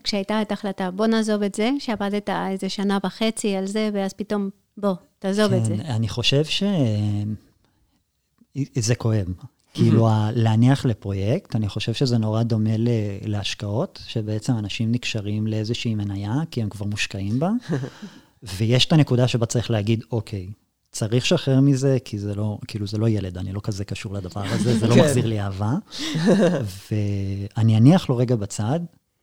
כשהייתה את ההחלטה, בוא נעזוב את זה, שעבדת איזה שנה וחצי על זה, ואז פתאום, בוא, תעזוב כן, את זה. אני חושב ש... זה כואב. כאילו, להניח לפרויקט, אני חושב שזה נורא דומה להשקעות, שבעצם אנשים נקשרים לאיזושהי מניה, כי הם כבר מושקעים בה, [LAUGHS] ויש את הנקודה שבה צריך להגיד, אוקיי, צריך לשחרר מזה, כי זה לא, כאילו, זה לא ילד, אני לא כזה קשור לדבר הזה, זה לא [LAUGHS] כן. מחזיר לי אהבה. [LAUGHS] ואני אניח לו רגע בצד,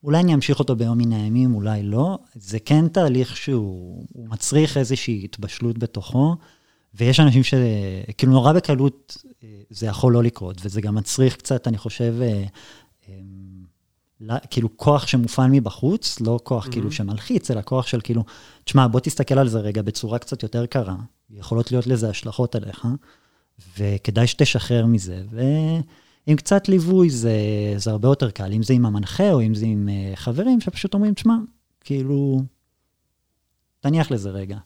אולי אני אמשיך אותו ביום מן הימים, אולי לא. זה כן תהליך שהוא מצריך איזושהי התבשלות בתוכו. ויש אנשים שכאילו נורא בקלות אה, זה יכול לא לקרות, וזה גם מצריך קצת, אני חושב, אה, כאילו כוח שמופעל מבחוץ, לא כוח mm-hmm. כאילו שמלחיץ, אלא כוח של כאילו, תשמע, בוא תסתכל על זה רגע בצורה קצת יותר קרה, יכולות להיות לזה השלכות עליך, וכדאי שתשחרר מזה. ועם קצת ליווי זה, זה הרבה יותר קל, אם זה עם המנחה או אם זה עם חברים שפשוט אומרים, תשמע, כאילו, תניח לזה רגע.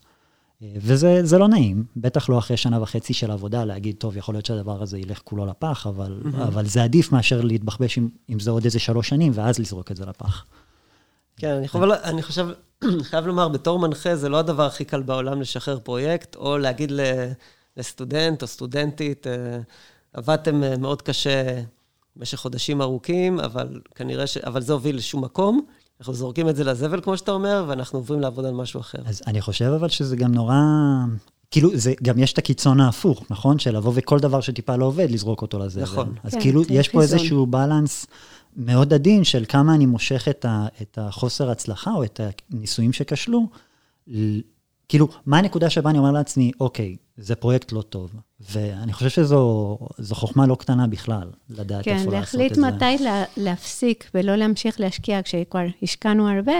וזה לא נעים, בטח לא אחרי שנה וחצי של עבודה, להגיד, טוב, יכול להיות שהדבר הזה ילך כולו לפח, אבל, mm-hmm. אבל זה עדיף מאשר להתבחבש עם, עם זה עוד איזה שלוש שנים, ואז לזרוק את זה לפח. כן, אני, חושב, אני חושב, [CLEARS THROAT] חייב לומר, בתור מנחה, זה לא הדבר הכי קל בעולם לשחרר פרויקט, או להגיד לסטודנט או סטודנטית, אה, עבדתם אה, מאוד קשה במשך חודשים ארוכים, אבל כנראה ש... אבל זה הוביל לשום מקום. אנחנו זורקים את זה לזבל, כמו שאתה אומר, ואנחנו עוברים לעבוד על משהו אחר. אז אני חושב אבל שזה גם נורא... כאילו, זה, גם יש את הקיצון ההפוך, נכון? של לבוא וכל דבר שטיפה לא עובד, לזרוק אותו לזבל. נכון. אז כן, כאילו, יש פה איזשהו בלנס מאוד עדין של כמה אני מושך את, ה, את החוסר הצלחה, או את הניסויים שכשלו, כאילו, מה הנקודה שבה אני אומר לעצמי, אוקיי, זה פרויקט לא טוב. ואני חושב שזו חוכמה לא קטנה בכלל, לדעת כן, איפה לעשות את זה. כן, להחליט מתי לה, להפסיק ולא להמשיך להשקיע כשכבר השקענו הרבה,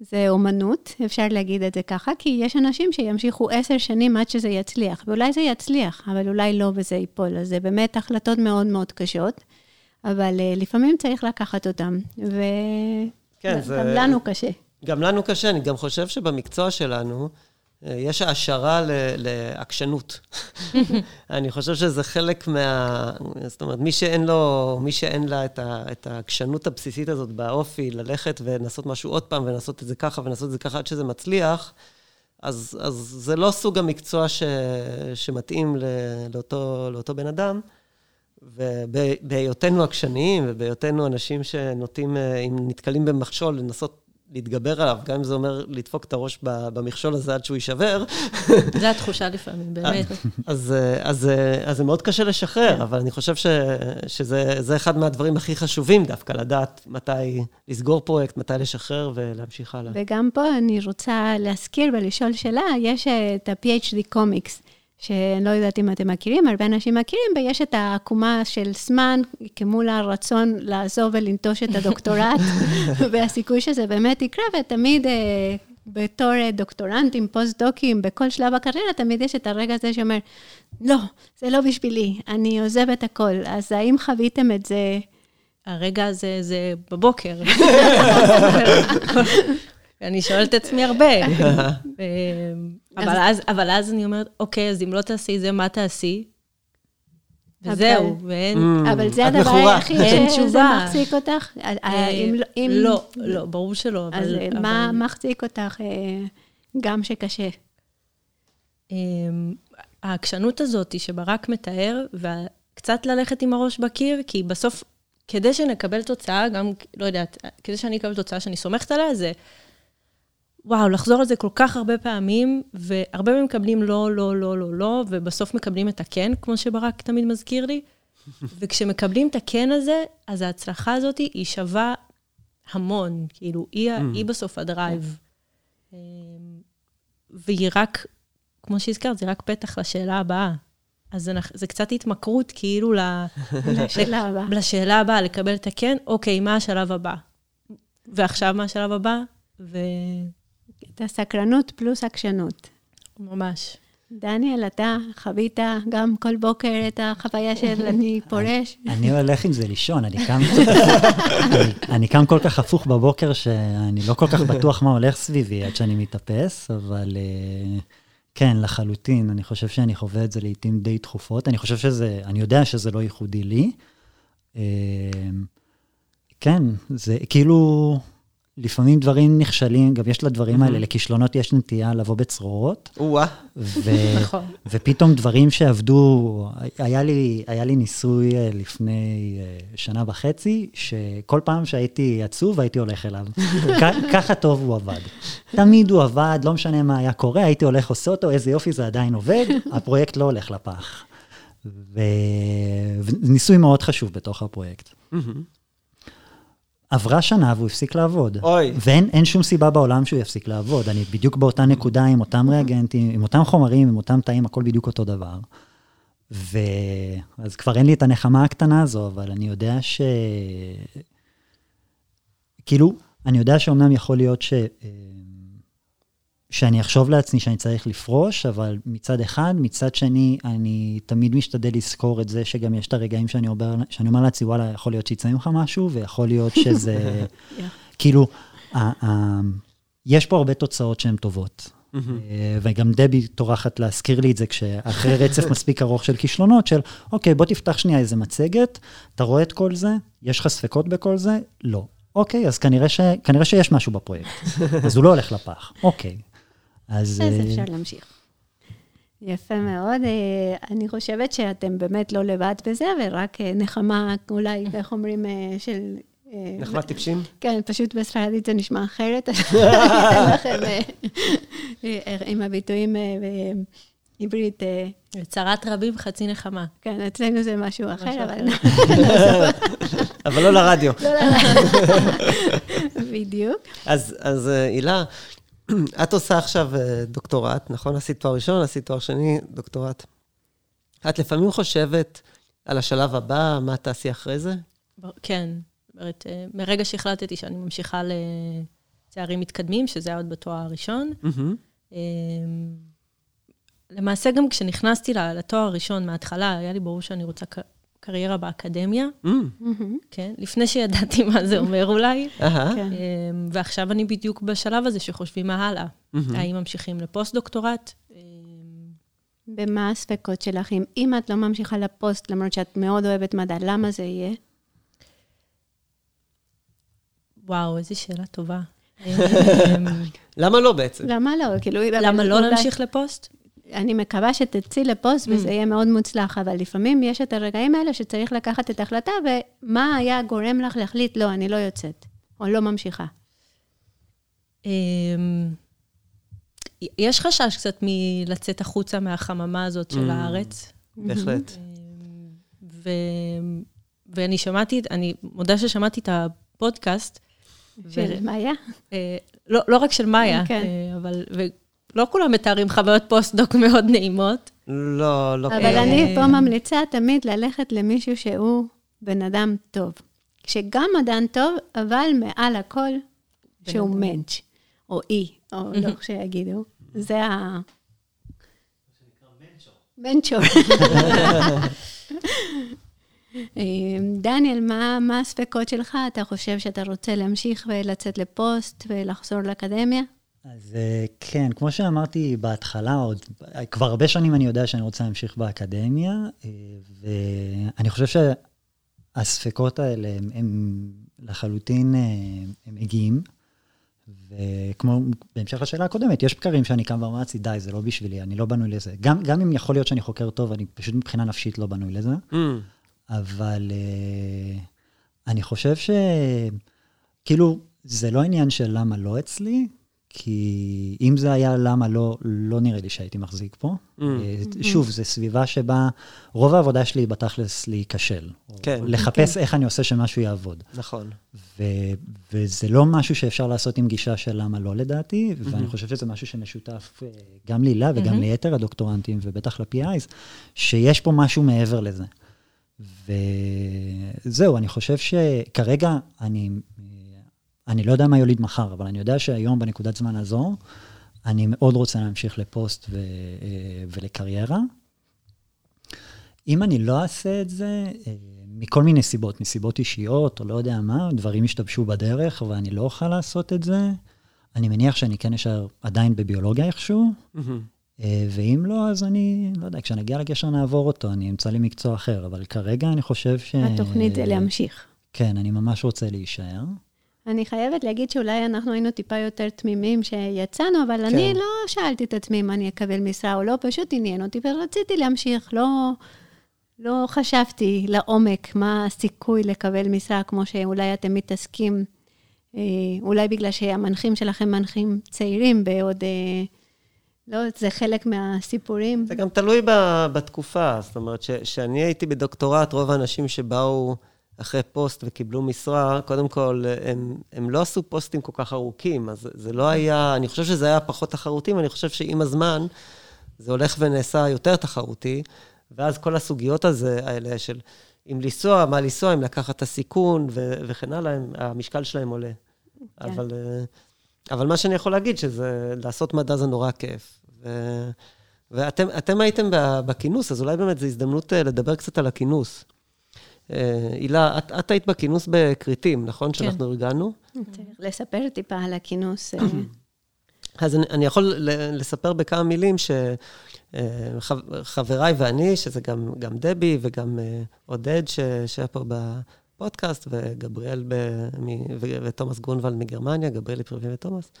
זה אומנות, אפשר להגיד את זה ככה, כי יש אנשים שימשיכו עשר שנים עד שזה יצליח, ואולי זה יצליח, אבל אולי לא וזה ייפול. אז זה באמת החלטות מאוד מאוד קשות, אבל uh, לפעמים צריך לקחת אותן, וגם כן, זה... לנו קשה. גם לנו קשה, אני גם חושב שבמקצוע שלנו, אה, יש העשרה לעקשנות. [LAUGHS] אני חושב שזה חלק מה... זאת אומרת, מי שאין לו, מי שאין לה את, ה, את העקשנות הבסיסית הזאת באופי, ללכת ולנסות משהו עוד פעם, ולנסות את זה ככה, ולנסות את זה ככה עד שזה מצליח, אז, אז זה לא סוג המקצוע ש, שמתאים לאותו, לאותו בן אדם. ובהיותנו עקשניים ובהיותנו אנשים שנוטים, אה, אם נתקלים במכשול, לנסות להתגבר עליו, גם אם זה אומר לדפוק את הראש במכשול הזה עד שהוא יישבר. [LAUGHS] זו התחושה לפעמים, באמת. אז, אז, אז זה מאוד קשה לשחרר, אבל אני חושב ש, שזה אחד מהדברים הכי חשובים דווקא, לדעת מתי לסגור פרויקט, מתי לשחרר ולהמשיך הלאה. וגם פה אני רוצה להזכיר ולשאול שאלה, יש את ה-PhD קומיקס. שאני לא יודעת אם אתם מכירים, הרבה אנשים מכירים, ויש את העקומה של זמן כמול הרצון לעזוב ולנטוש את הדוקטורט, [LAUGHS] והסיכוי שזה באמת יקרה, ותמיד אה, בתור אה, דוקטורנטים, פוסט-דוקים, בכל שלב הקריירה, תמיד יש את הרגע הזה שאומר, לא, זה לא בשבילי, אני עוזב את הכל. אז האם חוויתם את זה? הרגע הזה זה בבוקר. [LAUGHS] אני שואלת את עצמי הרבה. [LAUGHS] אבל אז, אבל אז אני אומרת, אוקיי, אז אם לא תעשי זה, מה תעשי? וזהו, ואין... Mm, אבל זה הדבר היחיד שזה מחזיק אותך? אה, אה, לא, לא, לא, ברור שלא. אז מה מחזיק אותך גם שקשה? אמ, העקשנות הזאת שברק מתאר, וקצת ללכת עם הראש בקיר, כי בסוף, כדי שנקבל תוצאה, גם, לא יודעת, כדי שאני אקבל תוצאה שאני סומכת עליה, זה וואו, לחזור על זה כל כך הרבה פעמים, והרבה פעמים מקבלים לא, לא, לא, לא, לא, ובסוף מקבלים את הכן, כמו שברק תמיד מזכיר לי. [LAUGHS] וכשמקבלים את הכן הזה, אז ההצלחה הזאת היא שווה המון, כאילו, היא, mm. היא בסוף הדרייב. אמ, והיא רק, כמו שהזכרת, זה רק פתח לשאלה הבאה. אז זה, זה קצת התמכרות כאילו ל... [LAUGHS] לשאלה הבאה. לשאלה הבאה, לקבל את הכן, אוקיי, מה השלב הבא? ועכשיו מה השלב הבא? ו... את הסקרנות פלוס עקשנות. ממש. דניאל, אתה חווית גם כל בוקר את החוויה של [LAUGHS] אני פורש? אני הולך עם זה לישון, אני קם, [LAUGHS] אני קם כל כך הפוך בבוקר, שאני לא כל כך בטוח מה הולך סביבי עד שאני מתאפס, אבל אה, כן, לחלוטין, אני חושב שאני חווה את זה לעיתים די תכופות. אני חושב שזה, אני יודע שזה לא ייחודי לי. אה, כן, זה כאילו... לפעמים דברים נכשלים, גם יש לדברים האלה, לכישלונות יש נטייה לבוא בצרורות. או-אה. [LAUGHS] נכון. ופתאום דברים שעבדו, היה לי, היה לי ניסוי אה, לפני אה, שנה וחצי, שכל פעם שהייתי עצוב, הייתי הולך אליו. [LAUGHS] ככה טוב הוא עבד. תמיד הוא עבד, לא משנה מה היה קורה, הייתי הולך עושה אותו, איזה יופי זה עדיין עובד, [LAUGHS] הפרויקט לא הולך לפח. וניסוי מאוד חשוב בתוך הפרויקט. עברה שנה והוא הפסיק לעבוד. אוי. ואין שום סיבה בעולם שהוא יפסיק לעבוד. אני בדיוק באותה נקודה עם אותם ריאגנטים, עם אותם חומרים, עם אותם תאים, הכל בדיוק אותו דבר. ואז כבר אין לי את הנחמה הקטנה הזו, אבל אני יודע ש... כאילו, אני יודע שאומנם יכול להיות ש... שאני אחשוב לעצמי שאני צריך לפרוש, אבל מצד אחד, מצד שני, אני תמיד משתדל לזכור את זה שגם יש את הרגעים שאני אומר, שאני אומר לעצמי, וואלה, יכול להיות שיצא ממך משהו, ויכול להיות [LAUGHS] שזה... כאילו, יש פה הרבה תוצאות שהן טובות. Mm-hmm. וגם דבי טורחת להזכיר לי את זה כשאחרי רצף [LAUGHS] מספיק ארוך של כישלונות, של אוקיי, בוא תפתח שנייה איזה מצגת, אתה רואה את כל זה, יש לך ספקות בכל זה? לא. אוקיי, אז כנראה, ש... כנראה שיש משהו בפרויקט. [LAUGHS] אז הוא לא הולך לפח. אוקיי, אז... אז אפשר להמשיך. יפה מאוד. אה, אני חושבת שאתם באמת לא לבד בזה, ורק אה, נחמה, אולי, איך אומרים, אה, של... נחמת טיפשים? כן, פשוט בספרדית זה נשמע אחרת. [LAUGHS] אני אתן לכם עם הביטויים בעברית. צרת רבים, חצי נחמה. כן, אצלנו זה משהו אחר, אבל... אבל לא לרדיו. לא לרדיו. [LAUGHS] בדיוק. אז הילה, [CLEARS THROAT] את עושה עכשיו אה, דוקטורט, נכון? עשית תואר ראשון, עשית תואר שני, דוקטורט. את לפעמים חושבת על השלב הבא, מה תעשי אחרי זה? כן. אומרת, אה, מרגע שהחלטתי שאני ממשיכה לתארים מתקדמים, שזה היה עוד בתואר הראשון, אמ, למעשה גם כשנכנסתי לתואר הראשון מההתחלה, היה לי ברור שאני רוצה קריירה באקדמיה, mm. כן, לפני שידעתי מה זה אומר אולי. כן. אמ, ועכשיו אני בדיוק בשלב הזה שחושבים מה הלאה. האם ממשיכים לפוסט-דוקטורט? אמ, במה הספקות שלך? אם את לא ממשיכה לפוסט, למרות שאת מאוד אוהבת מדע, למה זה יהיה? וואו, איזו שאלה טובה. [LAUGHS] למה לא בעצם? למה לא? כאילו, למה לא להמשיך לפוסט? אני מקווה שתצאי לפוסט וזה יהיה מאוד מוצלח, אבל לפעמים יש את הרגעים האלה שצריך לקחת את ההחלטה, ומה היה גורם לך להחליט, לא, אני לא יוצאת, או לא ממשיכה. אמ, יש חשש קצת מלצאת החוצה מהחממה הזאת של הארץ. בהחלט. ו... ואני שמעתי, אני מודה ששמעתי את הפודקאסט. של מאיה? אה, לא, לא רק של מאיה, כן. אה, אבל... ולא כולם מתארים חוויות פוסט-דוק מאוד נעימות. לא, לא. אבל אני פה ממליצה תמיד ללכת למישהו שהוא בן אדם טוב. שגם אדם טוב, אבל מעל הכל, שהוא מענטש, או אי, או לא איך שיגידו. זה ה... מנצ'ור. [LAUGHS] אה, דניאל, מה, מה הספקות שלך? אתה חושב שאתה רוצה להמשיך ולצאת לפוסט ולחזור לאקדמיה? אז אה, כן, כמו שאמרתי בהתחלה, עוד, כבר הרבה שנים אני יודע שאני רוצה להמשיך באקדמיה, אה, ואני חושב שהספקות האלה הם, הם לחלוטין, הם מגיעים. וכמו, בהמשך לשאלה הקודמת, יש בקרים שאני קם ואומר לעצמי, די, זה לא בשבילי, אני לא בנוי לזה. גם, גם אם יכול להיות שאני חוקר טוב, אני פשוט מבחינה נפשית לא בנוי לזה. Mm. אבל uh, אני חושב שכאילו, זה לא עניין של למה לא אצלי, כי אם זה היה למה לא, לא נראה לי שהייתי מחזיק פה. Mm. Uh, שוב, זו סביבה שבה רוב העבודה שלי היא בתכלס להיכשל. כן. לחפש כן. איך אני עושה שמשהו יעבוד. נכון. ו- וזה לא משהו שאפשר לעשות עם גישה של למה לא לדעתי, ואני חושב שזה משהו שמשותף אה, גם להילה וגם ליתר הדוקטורנטים, ובטח ל-PIs, שיש פה משהו מעבר לזה. וזהו, אני חושב שכרגע אני, אני לא יודע מה יוליד מחר, אבל אני יודע שהיום, בנקודת זמן הזו, אני מאוד רוצה להמשיך לפוסט ו- אה, ולקריירה. אם אני לא אעשה את זה, אה, מכל מיני סיבות, מסיבות אישיות, או לא יודע מה, דברים ישתבשו בדרך, ואני לא אוכל לעשות את זה, אני מניח שאני כן אשאר עדיין בביולוגיה איכשהו, אה, ואם לא, אז אני, לא יודע, כשנגיע לגשר נעבור אותו, אני אמצא לי מקצוע אחר, אבל כרגע אני חושב ש... התוכנית זה להמשיך. כן, אני ממש רוצה להישאר. אני חייבת להגיד שאולי אנחנו היינו טיפה יותר תמימים שיצאנו, אבל כן. אני לא שאלתי את עצמי אם אני אקבל משרה או לא, פשוט עניין אותי ורציתי להמשיך. לא, לא חשבתי לעומק מה הסיכוי לקבל משרה, כמו שאולי אתם מתעסקים, אה, אולי בגלל שהמנחים שלכם מנחים צעירים בעוד... אה, לא, זה חלק מהסיפורים. זה גם תלוי בתקופה, זאת אומרת, כשאני הייתי בדוקטורט, רוב האנשים שבאו אחרי פוסט וקיבלו משרה, קודם כל, הם, הם לא עשו פוסטים כל כך ארוכים, אז זה לא היה, אני חושב שזה היה פחות תחרותי, ואני חושב שעם הזמן זה הולך ונעשה יותר תחרותי, ואז כל הסוגיות הזה, האלה של אם לנסוע, מה לנסוע, אם לקחת את הסיכון ו- וכן הלאה, הם- המשקל שלהם עולה. כן. אבל, אה, אבל מה שאני יכול להגיד, שזה לעשות מדע זה נורא כיף. ו... ואתם אתם הייתם בכינוס, אז אולי באמת זו הזדמנות אה, לדבר קצת על הכינוס. אה, הילה, את, את היית בכינוס בכרתים, נכון? כן. שאנחנו ארגנו? צריך לספר טיפה על הכינוס. אה, [CLEARS THROAT] אז אני, אני יכול לספר בכמה מילים שחבריי ואני, שזה גם, גם דבי וגם אה, עודד, ש, שהיה פה בפודקאסט, וגבריאל ב, מ, ו, ותומאס גרונוולד מגרמניה, גבריאלי פריבי ותומאס,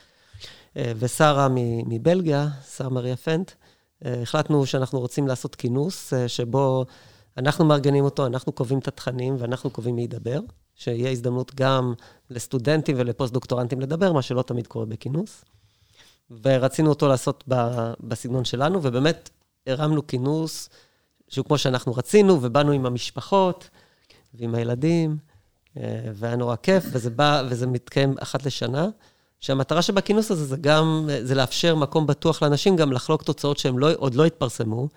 אה, ושרה מ- מבלגיה, שרה מריה פנט, אה, החלטנו שאנחנו רוצים לעשות כינוס, אה, שבו אנחנו מארגנים אותו, אנחנו קובעים את התכנים ואנחנו קובעים מי ידבר, שיהיה הזדמנות גם לסטודנטים ולפוסט-דוקטורנטים לדבר, מה שלא תמיד קורה בכינוס. ורצינו אותו לעשות בסגנון שלנו, ובאמת הרמנו כינוס שהוא כמו שאנחנו רצינו, ובאנו עם המשפחות ועם הילדים, אה, והיה נורא כיף, וזה בא, וזה מתקיים אחת לשנה. שהמטרה שבכינוס הזה זה גם, זה לאפשר מקום בטוח לאנשים גם לחלוק תוצאות שהן לא, עוד לא התפרסמו,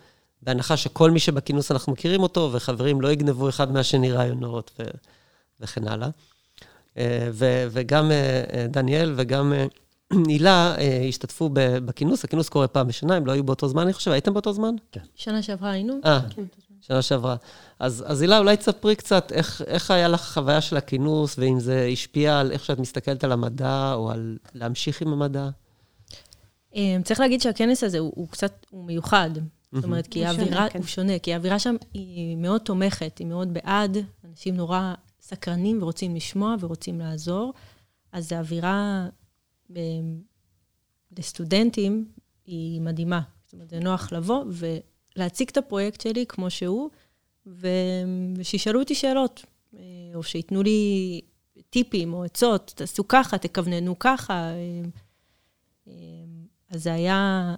בהנחה שכל מי שבכינוס אנחנו מכירים אותו, וחברים לא יגנבו אחד מהשני רעיונות ו, וכן הלאה. אה, ו, וגם אה, אה, דניאל וגם [CLEARS THROAT] הילה השתתפו בכינוס, הכינוס קורה פעם בשנה, הם לא היו באותו זמן, אני חושב, הייתם באותו זמן? שנה שעברה היינו. אה, שנה שעברה. אז, אז הילה, אולי תספרי קצת איך, איך היה לך חוויה של הכינוס, ואם זה השפיע על איך שאת מסתכלת על המדע, או על להמשיך עם המדע. צריך להגיד שהכנס הזה הוא, הוא קצת, הוא מיוחד. זאת אומרת, כי האווירה, כן. הוא שונה, כי האווירה שם היא מאוד תומכת, היא מאוד בעד, אנשים נורא סקרנים ורוצים לשמוע ורוצים לעזור. אז האווירה אה, לסטודנטים היא מדהימה. זאת אומרת, זה נוח לבוא ולהציג את הפרויקט שלי כמו שהוא, ו... ושישאלו אותי שאלות, אה, או שייתנו לי טיפים או עצות, תעשו ככה, תכווננו ככה. אה, אה, אז זה היה...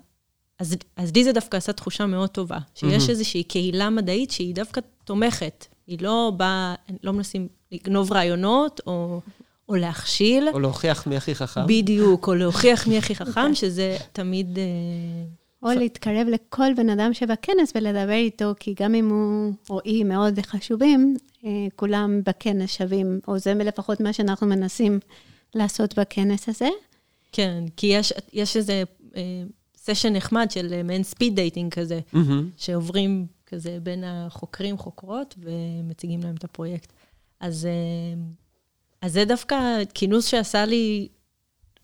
אז, אז לי זה דווקא עשה תחושה מאוד טובה, שיש mm-hmm. איזושהי קהילה מדעית שהיא דווקא תומכת. היא לא באה, לא מנסים לגנוב רעיונות, או, או להכשיל. או להוכיח מי הכי חכם. בדיוק, או להוכיח מי הכי [LAUGHS] חכם, שזה תמיד... או להתקרב לכל בן אדם שבכנס ולדבר איתו, כי גם אם הוא או היא מאוד חשובים, כולם בכנס שווים, או זה לפחות מה שאנחנו מנסים לעשות בכנס הזה. כן, כי יש, יש איזה סשן נחמד של מעין speed dating כזה, mm-hmm. שעוברים כזה בין החוקרים, חוקרות, ומציגים להם את הפרויקט. אז, אז זה דווקא כינוס שעשה לי,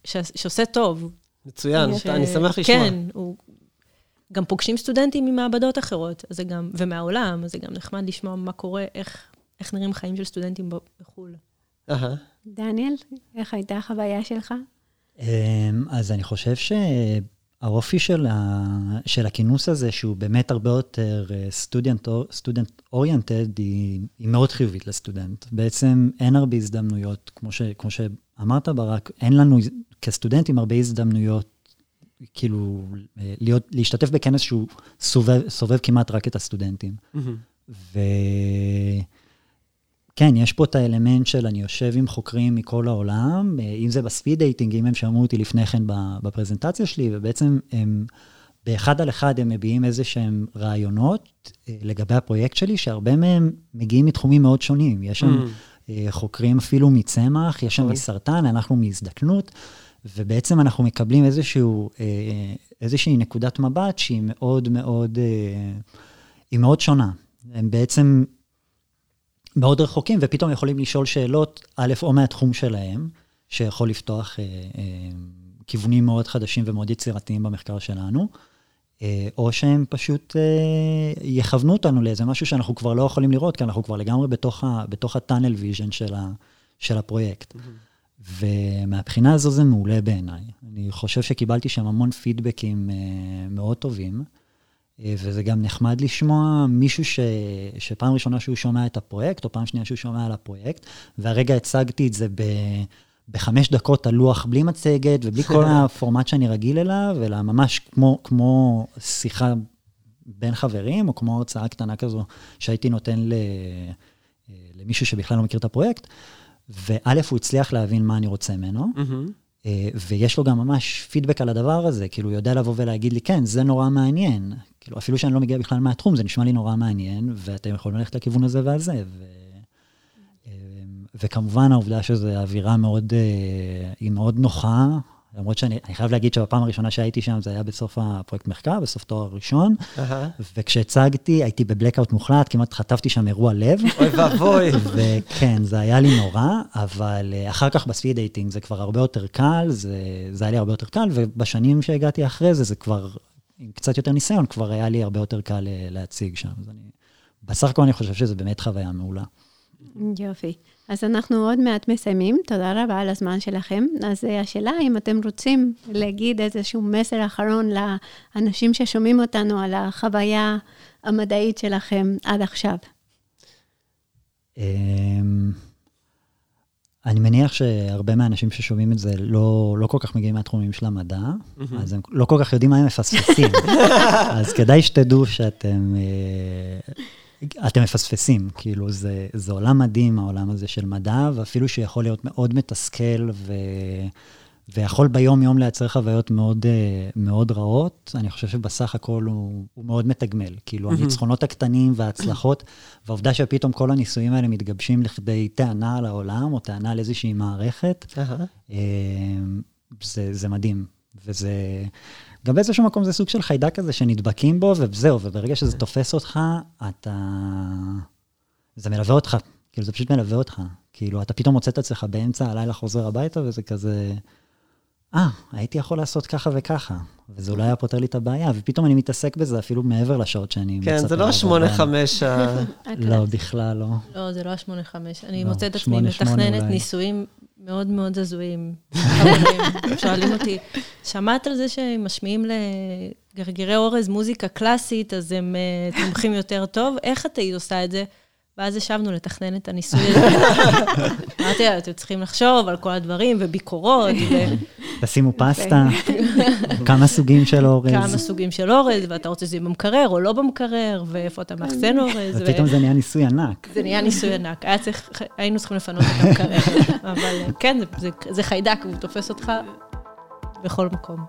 ש, שעושה טוב. מצוין, ש... אני שמח לשמוע. כן, הוא, גם פוגשים סטודנטים ממעבדות אחרות, אז זה גם, ומהעולם, אז זה גם נחמד לשמוע מה קורה, איך, איך נראים חיים של סטודנטים בחו"ל. דניאל, איך הייתה החוויה שלך? אמ, אז אני חושב שהאופי של, ה... של הכינוס הזה, שהוא באמת הרבה יותר סטודנט, סטודנט אוריינטד, היא, היא מאוד חיובית לסטודנט. בעצם אין הרבה הזדמנויות, כמו, ש... כמו שאמרת ברק, אין לנו כסטודנטים הרבה הזדמנויות כאילו, להיות, להשתתף בכנס שהוא סובב, סובב כמעט רק את הסטודנטים. Mm-hmm. וכן, יש פה את האלמנט של אני יושב עם חוקרים מכל העולם, אם זה ב speed dating, אם הם שמעו אותי לפני כן בפרזנטציה שלי, ובעצם הם, באחד על אחד הם מביעים איזה שהם רעיונות אה, לגבי הפרויקט שלי, שהרבה מהם מגיעים מתחומים מאוד שונים. יש שם mm-hmm. חוקרים אפילו מצמח, יש שם. מסרטן, אנחנו מהזדקנות. ובעצם אנחנו מקבלים איזשהו, אה, איזושהי נקודת מבט שהיא מאוד מאוד, אה, היא מאוד שונה. הם בעצם מאוד רחוקים, ופתאום יכולים לשאול שאלות, א', או מהתחום שלהם, שיכול לפתוח אה, כיוונים מאוד חדשים ומאוד יצירתיים במחקר שלנו, או שהם פשוט יכוונו אותנו לאיזה משהו שאנחנו כבר לא יכולים לראות, כי אנחנו כבר לגמרי בתוך ה-tunnel vision של, ה, של הפרויקט. Mm-hmm. ומהבחינה הזו זה מעולה בעיניי. אני חושב שקיבלתי שם המון פידבקים uh, מאוד טובים, וזה גם נחמד לשמוע מישהו ש, שפעם ראשונה שהוא שומע את הפרויקט, או פעם שנייה שהוא שומע על הפרויקט, והרגע הצגתי את זה ב... בחמש דקות על לוח, בלי מצגת ובלי כל [LAUGHS] הפורמט שאני רגיל אליו, אלא ממש כמו, כמו שיחה בין חברים, או כמו הרצאה קטנה כזו שהייתי נותן ל, אה, למישהו שבכלל לא מכיר את הפרויקט. וא', הוא הצליח להבין מה אני רוצה ממנו, mm-hmm. ויש לו גם ממש פידבק על הדבר הזה, כאילו, הוא יודע לבוא ולהגיד לי, כן, זה נורא מעניין. כאילו, אפילו שאני לא מגיע בכלל מהתחום, זה נשמע לי נורא מעניין, ואתם יכולים ללכת לכיוון הזה והזה. ו... אה, וכמובן, העובדה שזו אווירה מאוד, היא מאוד נוחה, למרות שאני חייב להגיד שבפעם הראשונה שהייתי שם זה היה בסוף הפרויקט מחקר, בסוף תואר ראשון, uh-huh. וכשהצגתי הייתי בבלקאוט מוחלט, כמעט חטפתי שם אירוע לב. אוי ואבוי. וכן, זה היה לי נורא, אבל אה, אחר כך ב speed dating זה כבר הרבה יותר קל, זה, זה היה לי הרבה יותר קל, ובשנים שהגעתי אחרי זה, זה כבר, עם קצת יותר ניסיון, כבר היה לי הרבה יותר קל אה, להציג שם. אז אני, בסך הכל אני חושב שזו באמת חוויה מעולה. יופי. אז אנחנו עוד מעט מסיימים, תודה רבה על הזמן שלכם. אז אה, השאלה, אם אתם רוצים להגיד איזשהו מסר אחרון לאנשים ששומעים אותנו על החוויה המדעית שלכם עד עכשיו. אני מניח שהרבה מהאנשים ששומעים את זה לא, לא כל כך מגיעים מהתחומים של המדע, mm-hmm. אז הם לא כל כך יודעים מה הם מפספסים. [LAUGHS] אז כדאי שתדעו שאתם אה, אתם מפספסים, כאילו, זה, זה עולם מדהים, העולם הזה של מדע, ואפילו שיכול להיות מאוד מתסכל, ו, ויכול ביום-יום לייצר חוויות מאוד, אה, מאוד רעות, אני חושב שבסך הכל הוא, הוא מאוד מתגמל. כאילו, הניצחונות הקטנים וההצלחות, והעובדה שפתאום כל הניסויים האלה מתגבשים לכדי טענה על העולם, או טענה על איזושהי מערכת, אה, זה, זה מדהים. וזה... גם באיזשהו מקום זה סוג של חיידק כזה שנדבקים בו, וזהו, וברגע שזה כן. תופס אותך, אתה... זה מלווה אותך, כאילו, זה פשוט מלווה אותך. כאילו, אתה פתאום מוצא את עצמך באמצע הלילה חוזר הביתה, וזה כזה... אה, הייתי יכול לעשות ככה וככה, וזה אולי היה פותר לי את הבעיה, ופתאום אני מתעסק בזה אפילו מעבר לשעות שאני מצפה. כן, זה לא השמונה חמש ה... [LAUGHS] לא, בכלל לא. לא, זה לא השמונה חמש. אני לא, מוצאת עצמי מתכננת ניסויים מאוד מאוד הזויים. [LAUGHS] שואלים אותי, שמעת על זה שהם משמיעים לגרגירי אורז מוזיקה קלאסית, אז הם uh, תומכים יותר טוב? איך את היית עושה את זה? ואז ישבנו לתכנן את הניסוי הזה. [LAUGHS] אמרתי לה, אתם צריכים לחשוב על כל הדברים, וביקורות, ו... תשימו פסטה, [LAUGHS] כמה סוגים של אורז. כמה סוגים של אורז, ואתה רוצה שזה יהיה במקרר או לא במקרר, ואיפה אתה מאחסן אורז. ופתאום זה נהיה ניסוי ענק. זה נהיה ניסוי ענק. היינו צריכים לפנות את המקרר. [LAUGHS] אבל כן, זה חיידק, והוא תופס אותך בכל מקום.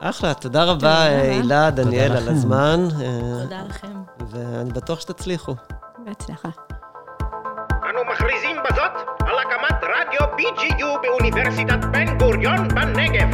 אחלה, תודה רבה, הילה, דניאל, על הזמן. תודה לכם. ואני בטוח שתצליחו. בהצלחה. אנו מכריזים בזאת על הקמת רדיו BGU באוניברסיטת בן גוריון בנגב.